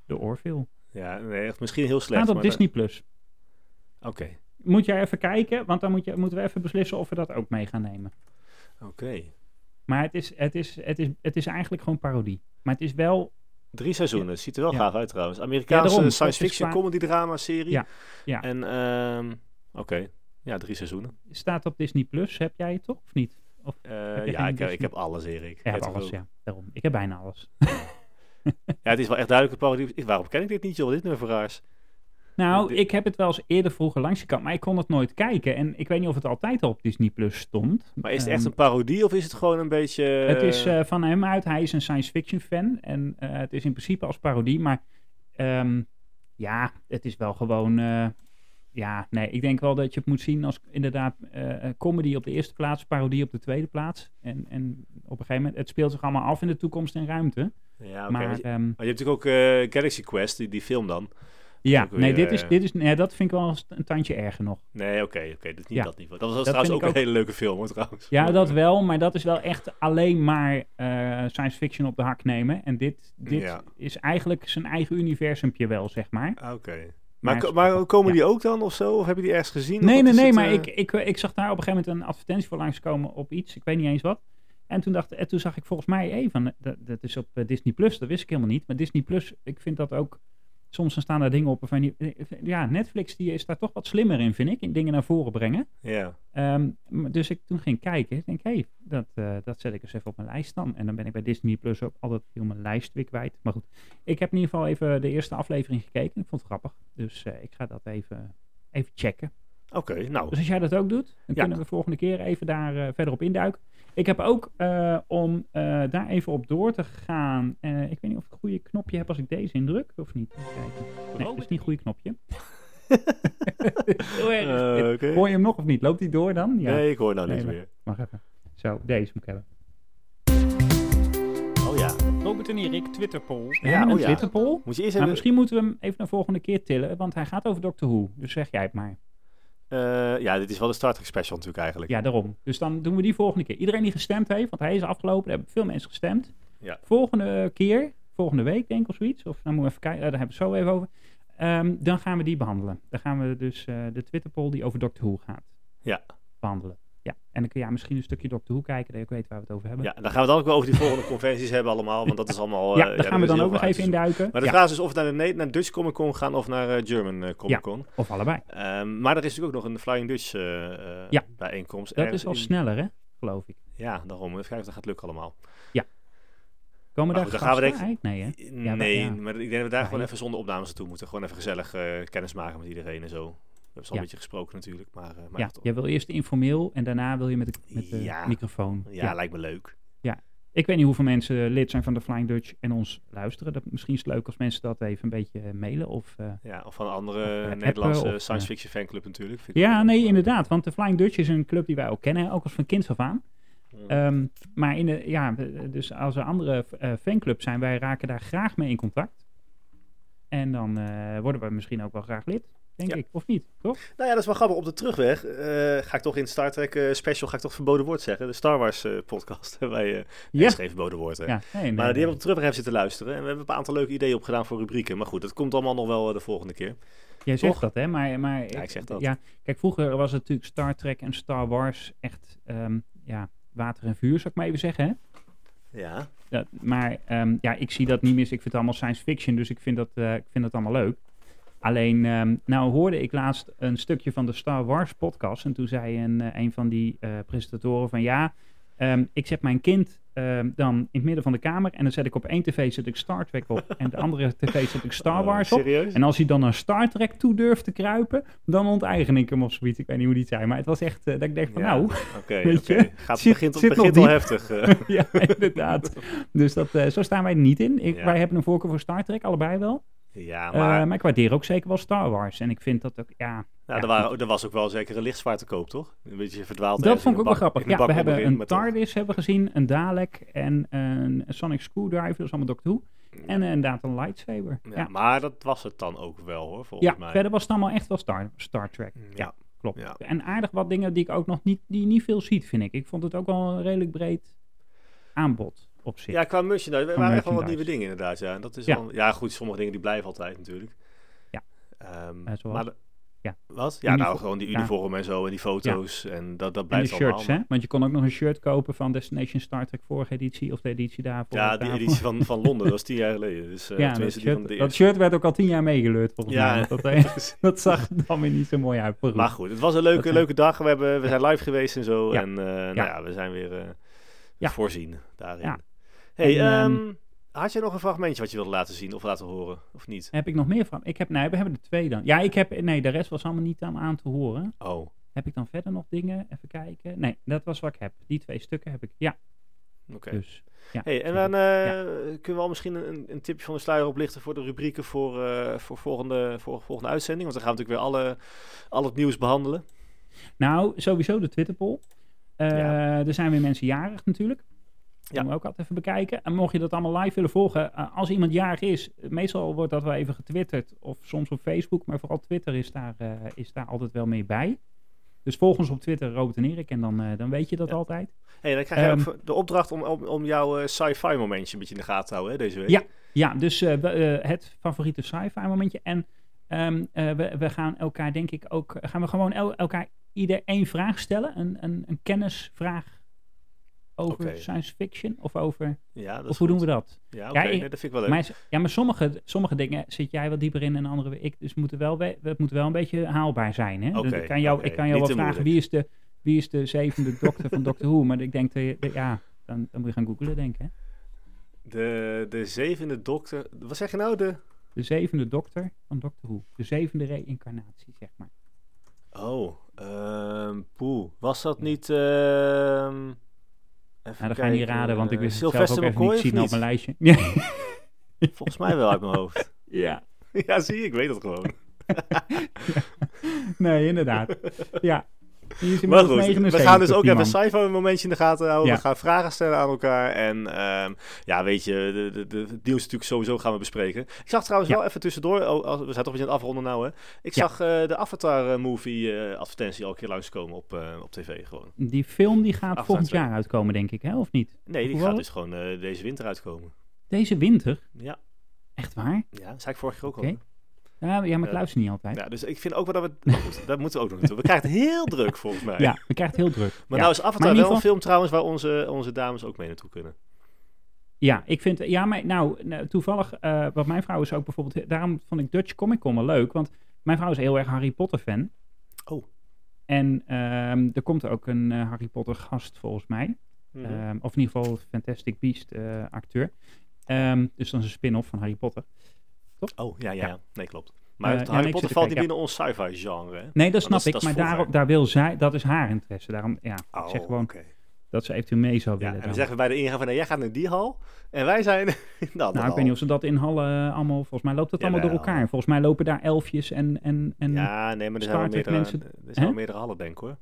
De Orville. ja, nee, echt misschien heel slecht. Staat op Disney+. Plus. Oké, Moet jij even kijken, want dan moet je, moeten we even beslissen of we dat ook mee gaan nemen. oké. Maar het is, het is, het is, het is eigenlijk gewoon parodie. Maar het is wel... Drie seizoenen, ziet er wel Ja. gaaf uit trouwens. Ja, Amerikaanse daarom. science fiction qua- comedy drama serie. Ja, ja. En, ehm, oké, ja, drie seizoenen. staat op Disney+. Plus. Heb jij het toch, of niet? Of, Eh, ja, ik, heb- Disney? ik heb alles, Erik. Jij heb alles, ja. Daarom. Ik heb bijna alles. Ja, het is wel echt duidelijk een parodie. Ik- Waarom ken ik dit niet, joh? Dit nummer voor raars. Nou, Dit- ik heb het wel eens eerder vroeger langs gekant, maar ik kon het nooit kijken. En ik weet niet of het altijd al op Disney Plus stond. Maar is het echt Ehm, een parodie of is het gewoon een beetje... Het is eh, van hem uit. Hij is een science fiction fan. En eh, het is in principe als parodie. Maar ehm, ja, het is wel gewoon. eh, ja, nee, ik denk wel dat je het moet zien als inderdaad eh, eh, comedy op de eerste plaats, parodie op de tweede plaats. En, en op een gegeven moment, het speelt zich allemaal af in de toekomst en ruimte. Ja, oké. maar maar, je, ehm, maar je hebt natuurlijk ook eh, Galaxy Quest, die, die film dan. Ja, nee, weer, dit is, eh, dit is, nee, dat vind ik wel een tandje erger nog. Nee, oké, oké. dat is niet Ja. dat niveau. Dat was Dat trouwens ook een ook- hele leuke film, hoor, trouwens. Ja, dat wel, maar dat is wel echt alleen maar eh, science fiction op de hak nemen. En dit, dit Ja. is eigenlijk zijn eigen universumpje wel, zeg maar. ah, Oké. Maar Maar, ko- is- maar komen ja. die ook dan of zo? Of heb je die ergens gezien? Nee, nee, is nee, het, maar eh, ik, ik, ik zag daar op een gegeven moment een advertentie voor langskomen op iets. Ik weet niet eens wat. En toen, dacht, en toen zag ik volgens mij even, dat, dat is op Disney Plus, dat wist ik helemaal niet. Maar Disney Plus, ik vind dat ook, soms dan staan daar dingen op waarvan je, ja, Netflix die is daar toch wat slimmer in, vind ik, in dingen naar voren brengen. Ja. Ehm, dus ik toen ging kijken, ik denk, hé, hey, dat, eh, dat zet ik eens even op mijn lijst dan. En dan ben ik bij Disney Plus ook altijd heel mijn lijst weer kwijt. Maar goed, ik heb in ieder geval even de eerste aflevering gekeken. Ik vond het grappig. Dus eh, ik ga dat even, even checken. Oké, nou. Dus als jij dat ook doet, dan Ja. kunnen we volgende keer even daar eh, verder op induiken. Ik heb ook, eh, om eh, daar even op door te gaan, eh, ik weet niet of ik een goede knopje heb als ik deze indruk, of niet. Kijken. Nee, dat is niet een goede knopje. Heel erg. Oké. Hoor je hem nog of niet? Loopt hij door dan? Ja. Nee, ik hoor nou Nee, niks maar- meer. Wacht even. Zo, deze moet ik hebben. Oh ja. Robert en Erik, Twitterpoll. Ja, hebben een oh ja. Twitterpoll. Moet je eerst Maar even... misschien moeten we hem even naar volgende keer tillen, want hij gaat over Doctor Who. Dus zeg jij het maar. Eh, ja, dit is wel de Star Trek special natuurlijk eigenlijk. Ja, daarom. Dus dan doen we die volgende keer. Iedereen die gestemd heeft, want hij is afgelopen, er hebben veel mensen gestemd. Ja. Volgende keer, volgende week denk ik of zoiets, of dan moeten we even kijken, eh, daar hebben we het zo even over. Ehm, dan gaan we die behandelen. Dan gaan we dus eh, de Twitterpoll die over Doctor Who gaat Ja. behandelen. Ja, en dan kun je ja, misschien een stukje Doctor Who kijken, dat je ook weet waar we het over hebben. Ja, dan gaan we dan ook wel over die volgende conventies hebben allemaal, want dat is allemaal... Ja, eh, daar gaan we dan ook nog even induiken. Maar de Ja, vraag is dus of we naar de, naar Dutch Comic Con gaan of naar eh, German eh, Comic Con. Of allebei. Ehm, maar er is natuurlijk ook nog een Flying Dutch Ja. bijeenkomst. Dat is al in- sneller, hè? Geloof ik. Ja, daarom. Even kijken of dat gaat lukken allemaal. Komen Maar daar goed, dan gaan we denk? Nee, hè? Ja, nee, ja. maar ik denk dat we daar Ja, gewoon ja. even zonder opnames naartoe moeten. Gewoon even gezellig kennis maken met iedereen en zo. We hebben al Ja. een beetje gesproken natuurlijk, maar... eh, maar Ja, toch. jij wil eerst informeel en daarna wil je met de, met de Ja. microfoon. ja, lijkt me leuk. Ik weet niet hoeveel mensen lid zijn van de Flying Dutch en ons luisteren. Dat, misschien is het leuk als mensen dat even een beetje eh, mailen. Of, eh, Ja, of van Of, andere Nederlandse of, science fiction fanclub natuurlijk. Vind Ja, nee, inderdaad. Want de Flying Dutch is een club die wij ook kennen, ook als van kinds af aan. Mm. Ehm, maar in de, ja, dus als er andere fanclubs zijn, wij raken daar graag mee in contact. En dan worden we misschien ook wel graag lid. Denk Ja. ik. Of niet, toch? Nou ja, dat is wel grappig. Op de terugweg eh, ga ik toch in Star Trek eh, special ga ik toch verboden woord zeggen. De Star Wars eh, podcast. Wij, eh Ja. ja. verboden woord. Hè. Ja, nee, nee, Maar die nee. hebben op de terugweg even zitten luisteren. En we hebben een aantal leuke ideeën opgedaan voor rubrieken. Maar goed, dat komt allemaal nog wel de volgende keer. Jij zegt toch? dat, hè? Maar, maar Ja, ik zeg dat. Ja, kijk, vroeger was het natuurlijk Star Trek en Star Wars echt ehm, ja, water en vuur, zou ik maar even zeggen, hè? Ja. Dat, maar ehm, ja, ik zie dat niet mis. Ik vind het allemaal science fiction, dus ik vind dat, ik vind dat allemaal leuk. Alleen, ehm, nou hoorde ik laatst een stukje van de Star Wars podcast. En toen zei een, eh, een van die eh, presentatoren van ja, ehm, ik zet mijn kind ehm, dan in het midden van de kamer. En dan zet ik op één tv zet ik Star Trek op. En de andere tv zet ik Star Oh, Wars op. En als hij dan naar Star Trek toe durft te kruipen, dan onteigen ik hem of zoiets. Ik weet niet hoe die het zei, maar het was echt dat ik dacht van Ja. nou, Oké, weet je, oké. Gaat zit- begint, zit begint al heftig. eh. ja, inderdaad. Dus dat, eh, zo staan wij er niet in. Ik, Ja. Wij hebben een voorkeur voor Star Trek, allebei wel. Ja, Eh, maar maar ik waardeer ook zeker wel Star Wars. En ik vind dat ook, ja... nou, ja, er, waren, er was ook wel zeker een lichtzwaard te koop, toch? Een beetje verdwaald. Dat vond ik ook wel grappig. Ja, we hebben een. TARDIS hebben gezien, een Dalek en een Sonic Screwdriver, dat is allemaal Doctor Who. En inderdaad een lightsaber. Ja, Ja, Maar dat was het dan ook wel, hoor, volgens ja mij. verder was het allemaal echt wel Star, Star Trek. Ja. klopt. Ja. En aardig wat dingen die ik ook nog niet, die niet veel ziet, vind ik. Ik vond het ook wel een redelijk breed aanbod op zich. Ja, qua merchandise. Er Van waren echt wel wat nieuwe dingen inderdaad. Ja, dat is Ja. wel- ja goed, sommige dingen die blijven altijd natuurlijk. Ja. Ehm, Eh, maar de- Ja. Wat? Ja, nou Uniform- gewoon die ja. uniformen en zo en die foto's. En dat, dat En de blijft allemaal. shirts, hè? Want je kon ook nog een shirt kopen van Destination Star Trek vorige editie of de editie daarvoor. Ja, die editie van, van Londen, dat was tien jaar geleden. Dus, uh, ja, dat die van shirt, de dat shirt werd ook al tien jaar meegeleurd volgens Ja, mij. Dat, eh, dat zag dan weer niet zo mooi uit. Maar goed. Maar goed, het was een leuke, Dat, eh, leuke dag. We, hebben, we zijn live geweest en zo. En eh, nou ja, we zijn weer eh, voorzien daarin. Hey, En, ehm, ehm, had je nog een fragmentje wat je wilde laten zien of laten horen? Of niet? Heb ik nog meer van? Ik heb, nee, we hebben er twee dan. Ja, ik heb, nee, de rest was allemaal niet aan, aan te horen. Oh, Heb ik dan verder nog dingen? Even kijken. Nee, dat was wat ik heb. Die twee stukken heb ik. Ja, oké. dus. Ja, Hey, en dan eh, kunnen we al misschien een, een tipje van de sluier oplichten voor de rubrieken voor, eh, voor, volgende, voor volgende uitzending. Want dan gaan we natuurlijk weer alle, al het nieuws behandelen. Nou, sowieso de Twitterpoll. Eh Ja. Er zijn weer mensen jarig natuurlijk. Ja. moeten we ook altijd even bekijken. En mocht je dat allemaal live willen volgen, eh, als iemand jarig is, meestal wordt dat wel even getwitterd of soms op Facebook, maar vooral Twitter is daar, eh, is daar altijd wel mee bij. Dus volg ons op Twitter, Robert en Erik, en dan, eh, dan weet je dat Ja. altijd. Hey, dan krijg je ook de opdracht om, om, om jouw sci-fi momentje een beetje in de gaten te houden hè, deze week. Ja. Ja, dus het favoriete sci-fi momentje. En ehm, eh, we, we gaan elkaar, denk ik, ook. Gaan we gewoon el- elkaar ieder één vraag stellen? Een, een, een kennisvraag over science fiction? Of over. Ja, dat Of hoe doen we dat? Ja, oké, Ja, ik- nee, dat vind ik wel leuk. Maar, ja, maar sommige, sommige dingen zit jij wat dieper in en andere ik. Dus moeten wel, we- het moet wel een beetje haalbaar zijn. Hè? Dus ik kan jou, ik kan jou Niet wel vragen wie is, de, wie is de zevende dokter van Doctor Who? Maar ik denk dat ja, dan, dan moet je gaan googlen, denk ik. Hè? De, de zevende dokter... Wat zeg je nou? De... De zevende dokter van Doctor Who. De zevende reïncarnatie, zeg maar. Oh, ehm poeh. Was dat niet... ehm Nou, dan ga je niet raden, want ik eh, wist het zelf ook even niet of zien op mijn lijstje. Ja. Volgens mij wel uit mijn hoofd. ja. ja, zie je, ik weet het gewoon. Nee, inderdaad. Ja. Maar goed, we 79 gaan dus ook even man. een momentje in de gaten houden. Ja. We gaan vragen stellen aan elkaar. En ehm, ja, weet je, de, de, de, nieuws natuurlijk sowieso gaan we bespreken. Ik zag trouwens Ja. wel even tussendoor, oh, we zijn toch een beetje aan het afronden nou hè. Ik Ja. zag eh, de Avatar-movie advertentie al een keer langskomen op, eh, op tv gewoon. Die film die gaat volgend jaar uitkomen, denk ik, hè? Of niet? Nee, die gaat dus gewoon eh, deze winter uitkomen. Deze winter? Ja, Echt waar? ja dat zei ik vorige keer ook al. Ja, maar ik luister niet altijd. Ja, dus ik vind ook wel dat we... dat moeten we ook nog doen. We krijgen het heel druk volgens mij. Ja, we krijgen het heel druk. Maar nou is Avatar wel ieder een film trouwens waar onze, onze dames ook mee naartoe kunnen. Ja, ik vind, ja, maar nou, nou, toevallig, eh wat mijn vrouw is ook bijvoorbeeld, daarom vond ik Dutch Comic Con wel leuk, want mijn vrouw is heel erg Harry Potter fan. Oh. En ehm, er komt ook een eh, Harry Potter gast volgens mij, Mhm. Ehm, of in ieder geval Fantastic Beast eh, acteur. Ehm, dus dan is een spin-off van Harry Potter. Oh, ja, ja, Ja. ja. Nee, klopt. Maar Eh, ja, Harry ik Potter valt niet binnen ons sci-fi genre? Nee, dat dat snap ik, dat maar daarop, daar wil zij, dat is haar interesse. Daarom, ja, ik zeg gewoon Oh, dat ze eventueel mee zou Ja, willen. en dan. dan zeggen we bij de ingang van, jij gaat naar die hal en wij zijn in andere nou, ik hal. weet niet of ze dat in Hallen eh, allemaal, volgens mij loopt dat allemaal door elkaar. Volgens mij lopen daar elfjes en, en, en Ja, nee, maar er zijn wel meerdere, er zijn wel meerdere hallen, denk ik, hoor.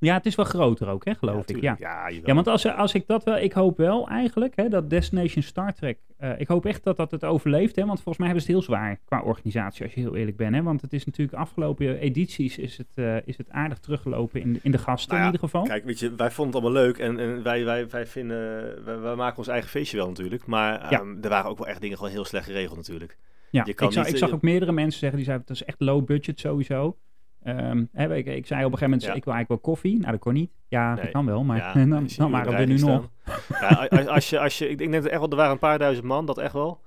Ja, het is wel groter ook, hè, geloof ik. Ja. tuurlijk. Ja, jawel. Ja, want als, als ik dat wel, ik hoop wel eigenlijk, hè, dat Destination Star Trek, eh, ik hoop echt dat dat het overleeft, hè, want volgens mij hebben ze het heel zwaar qua organisatie, als je heel eerlijk bent, hè, want het is natuurlijk afgelopen edities is het, eh, is het aardig teruggelopen in de, in de gasten Nou ja, in ieder geval. Kijk, weet je, wij vonden het allemaal leuk en, en wij, wij, wij vinden, wij, wij maken ons eigen feestje wel natuurlijk, maar Ja. ehm, er waren ook wel echt dingen gewoon heel slecht geregeld natuurlijk. ja, je kan ik, zag, niet, ik zag eh, ook meerdere mensen zeggen, die zeiden, dat is echt low budget sowieso. Ehm, hè, ik, ik zei op een gegeven moment, Ja. ik wil eigenlijk wel koffie. Nou, dat kon niet. Ja, Nee. dat kan wel, maar Ja, dan, dan waren we er nu nog. Ja, als, als je, als je, ik denk dat echt wel, er waren een paar duizend man, dat echt wel.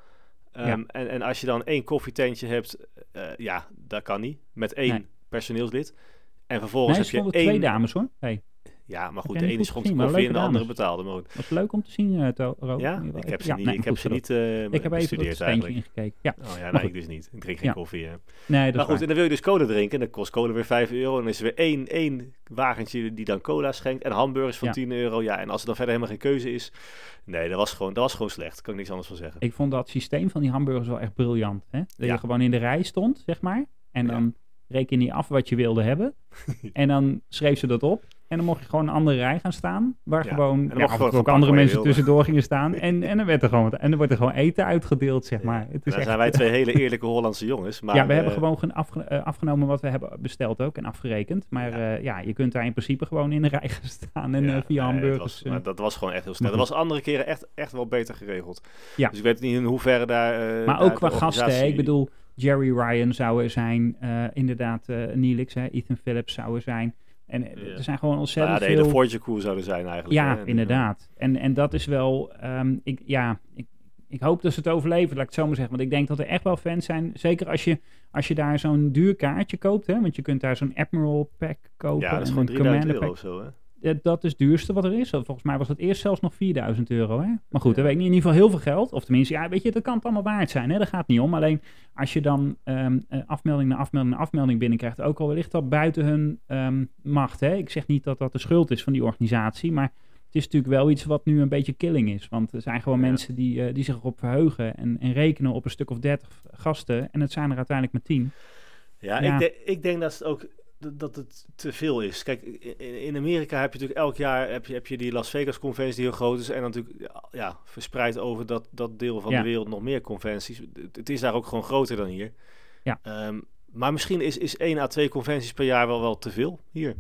Ehm, Ja. en, en als je dan één koffietentje hebt, eh, ja, dat kan niet. Met één Nee. personeelslid. En vervolgens Nee, er heb je één... twee dames hoor. Hey, Ja, maar goed, de ene schonk koffie en de andere betaalde. Maar goed. was leuk om te zien, To- Ro. Ja, ik heb ze Ja, niet, nee, ik heb ze niet eh Ik heb even het steentje ingekeken. Ja, Oh ja, goed. ik dus niet. Ik drink geen Ja. koffie. hè. nee, dat Maar is goed, waar. en dan wil je dus cola drinken. En dan kost cola weer 5 euro. En dan is er weer één, één wagentje die dan cola schenkt. En hamburgers van Ja. 10 euro. Ja, en als er dan verder helemaal geen keuze is. Nee, dat was gewoon, dat was gewoon slecht. Daar kan ik niks anders van zeggen. Ik vond dat systeem van die hamburgers wel echt briljant. Hè? Dat je gewoon in de rij stond, zeg maar. En dan reken je af wat je wilde hebben. en dan schreef ze dat op. En dan mocht je gewoon een andere rij gaan staan. Waar Ja. gewoon, ja, gewoon ook andere mensen wilde. tussendoor gingen staan. En, en, dan werd er gewoon, en dan wordt er gewoon eten uitgedeeld, zeg maar. Het is dan echt, zijn wij twee hele eerlijke Hollandse jongens. Maar, ja, we hebben eh, gewoon afge- eh, afgenomen wat we hebben besteld ook en afgerekend. Maar Ja. ja. je kunt daar in principe gewoon in de rij gaan staan en eh, via hamburgers. was- eh, maar dat was gewoon echt heel snel. Maar Dat was andere keren echt, echt wel beter geregeld. Ja. Dus ik weet niet in hoeverre daar... eh, Maar ook qua gasten, ik bedoel, Jerry Ryan zou er zijn, eh, inderdaad eh Neelix, hè, Ethan Phillips zou er zijn. En Ja. er zijn gewoon Nou, ontzettend ja, de hele veel... Crew zou er zijn eigenlijk. ja, hè. Eh, inderdaad. En, en dat is wel, ehm, ik, ja, ik, ik hoop dat ze het overleven, laat ik het zo maar zeggen. Want ik denk dat er echt wel fans zijn, zeker als je, als je daar zo'n duur kaartje koopt, hè, want je kunt daar zo'n Admiral pack kopen. Ja, dat is en gewoon een 3000 Commander euro of zo, hè? Ja, dat is het duurste wat er is. Volgens mij was het eerst zelfs nog 4000 euro. Hè? Maar goed, Ja. dat weet ik niet. In ieder geval heel veel geld. Of tenminste, ja, weet je, dat kan het allemaal waard zijn. Hè? Daar gaat het niet om. Alleen als je dan ehm, eh, afmelding na afmelding na afmelding binnenkrijgt, ook al wellicht dat buiten hun ehm, macht. Hè? Ik zeg niet dat dat de schuld is van die organisatie, maar het is natuurlijk wel iets wat nu een beetje killing is. Want er zijn gewoon Ja. mensen die, eh, die zich erop verheugen en, en rekenen op een stuk of 30 gasten. En het zijn er uiteindelijk maar 10. Ja, Ja. Ik, ik denk dat het ook dat- het te veel is. Kijk, in, Amerika heb je natuurlijk elk jaar heb je, heb je die Las Vegas conventie die heel groot is. En natuurlijk ja, verspreid over dat, dat deel van Ja. de wereld nog meer conventies. Het, is daar ook gewoon groter dan hier. Ja. Ehm, maar misschien is, is één à twee conventies per jaar wel, wel te veel hier.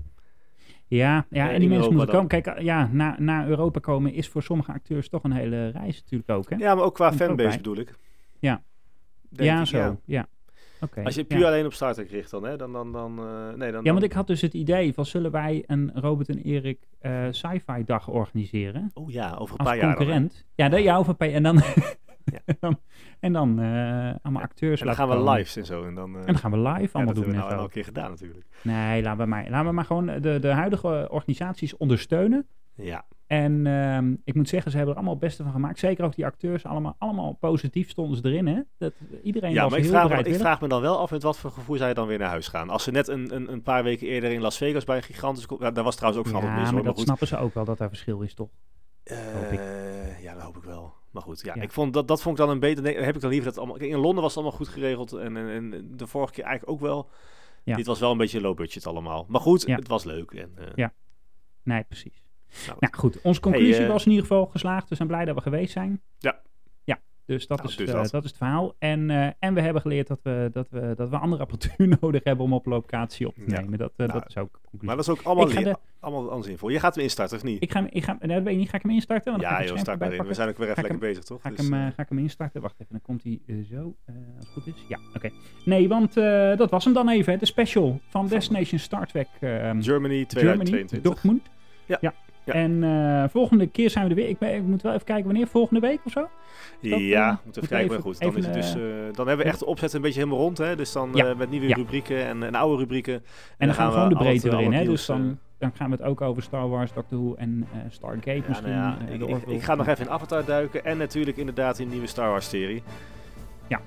Ja, ja en die mensen Europa moeten komen. Kijk, ja, naar, naar Europa komen is voor sommige acteurs toch een hele reis natuurlijk ook. Hè? Ja, maar ook qua Komt ook fanbase bedoel ik. Ja. Denk ja, ik, zo. Ja. Als je ja. puur alleen op Star Trek richt dan, hè, dan, dan, dan, eh, nee, dan, Ja, want ik had dus het idee van zullen wij een Robert en Erik eh sci-fi dag organiseren Oh ja, over een paar jaar dan, concurrent. ja, dat ja, over een paar En dan, Ja. en dan, en dan eh, allemaal acteurs En dan gaan we lives en zo. En dan, eh, En dan gaan we live allemaal dat doen hebben we nou al een keer gedaan natuurlijk. Nee, laten we maar, laten we maar gewoon de, de huidige organisaties ondersteunen. Ja, En ehm, ik moet zeggen, ze hebben er allemaal het beste van gemaakt. Zeker ook die acteurs, allemaal, allemaal positief stonden ze erin. Hè? Dat, iedereen ja was maar ik heel vraag, me, ik vraag me dan wel af met wat voor gevoel zij dan weer naar huis gaan. Als ze net een, een, een paar weken eerder in Las Vegas bij een Ja, daar was trouwens ook van alles Ja, mis maar dat goed. snappen ze ook wel, dat daar verschil is, toch? Eh, ja, dat hoop ik wel. Maar goed, ja, Ja. ik vond dat, dat vond ik dan een beter. Nee, heb ik dan liever dat allemaal. Kijk, in Londen was het allemaal goed geregeld en, en, en de vorige keer eigenlijk ook wel. Ja. Dit was wel een beetje low budget allemaal. Maar goed, het was leuk. En, eh, Ja. Nee, precies. Nou, Nou goed, onze conclusie Hey, eh, was in ieder geval geslaagd. We zijn blij dat we geweest zijn. Ja. Ja, dus dat, Nou, is, dus eh, dat. dat is het verhaal. En, eh, en we hebben geleerd dat we, dat, we, dat we andere apparatuur nodig hebben om op locatie op te Ja. nemen. Dat, Nou, dat is ook conclusie. Maar dat is ook allemaal, Ik ga leer- de- allemaal aanzinvol. Je gaat hem instarten, of niet? Ik ga, hem- ik ga, nee, dat weet ik niet. Ga ik hem instarten? Want ja, het joh, start erbij maar in. We zijn ook weer even lekker bezig, toch? Ga ik, Dus, hem, ga ik hem instarten? Wacht even, dan komt hij zo. als het goed is. Ja, oké. Nee, want dat was hem dan even. hè, De special van Destination Star Trek ehm, Germany Germany, 2022. Dortmund. Ja. ja. Ja. En eh, volgende keer zijn we er weer. Ik, ben- ik moet wel even kijken wanneer. Volgende week of zo? dat, ja, eh, moeten we even kijken. Maar goed, dan, is het dus, eh, dan hebben we echt de opzet een beetje helemaal rond. Hè? Dus dan Ja. met nieuwe Ja. rubrieken en, en oude rubrieken. En, En dan gaan we gewoon de breedte erin. Hè? Dus dan, dan gaan we het ook over Star Wars, Doctor Who en Stargate Ja, misschien. nou ja, ik, ik, ga nog even in Avatar duiken. En natuurlijk inderdaad in de nieuwe Star Wars serie. Ja.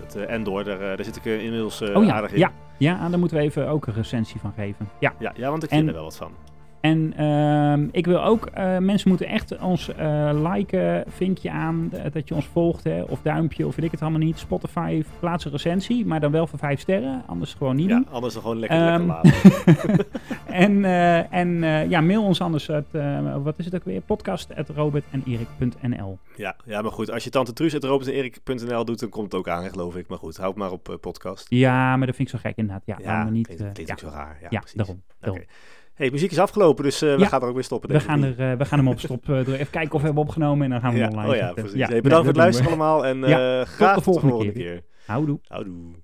Dat uh, Endor, daar, daar zit ik inmiddels Oh aardig in. ja, ja, daar moeten we even ook een recensie van geven. Ja, Ja, ja want ik En- vind er wel wat van. En ehm, ik wil ook, eh, mensen moeten echt ons eh, liken, vinkje aan, dat je ons volgt, hè, of duimpje, of weet ik het allemaal niet. Spotify, plaats een recensie, maar dan wel voor vijf sterren, anders gewoon niet Ja, doen. anders dan gewoon lekker, Ehm, lekker laten. En, eh, en ja, mail ons anders, uit, wat is het ook weer, podcast.robertenerik.nl. Ja, ja, maar goed, als je Tante Truus at robertenerik.nl doet, dan komt het ook aan, geloof ik. Maar goed, houd maar op podcast. Ja, maar dat vind ik zo gek inderdaad. Ja, Ja, niet, klinkt, eh, klinkt ja, ook zo raar. Ja, ja, precies. daarom. daarom. Oké. Hey, muziek is afgelopen, dus eh, we Ja. gaan er ook weer stoppen. We gaan, er, eh, we gaan hem op stop eh. Even kijken of we hebben opgenomen en dan gaan we Ja, online oh ja, precies. Ja, hey, bedankt voor het luisteren allemaal en graag de volgende tot de volgende keer. keer. Houdoe. Houdoe.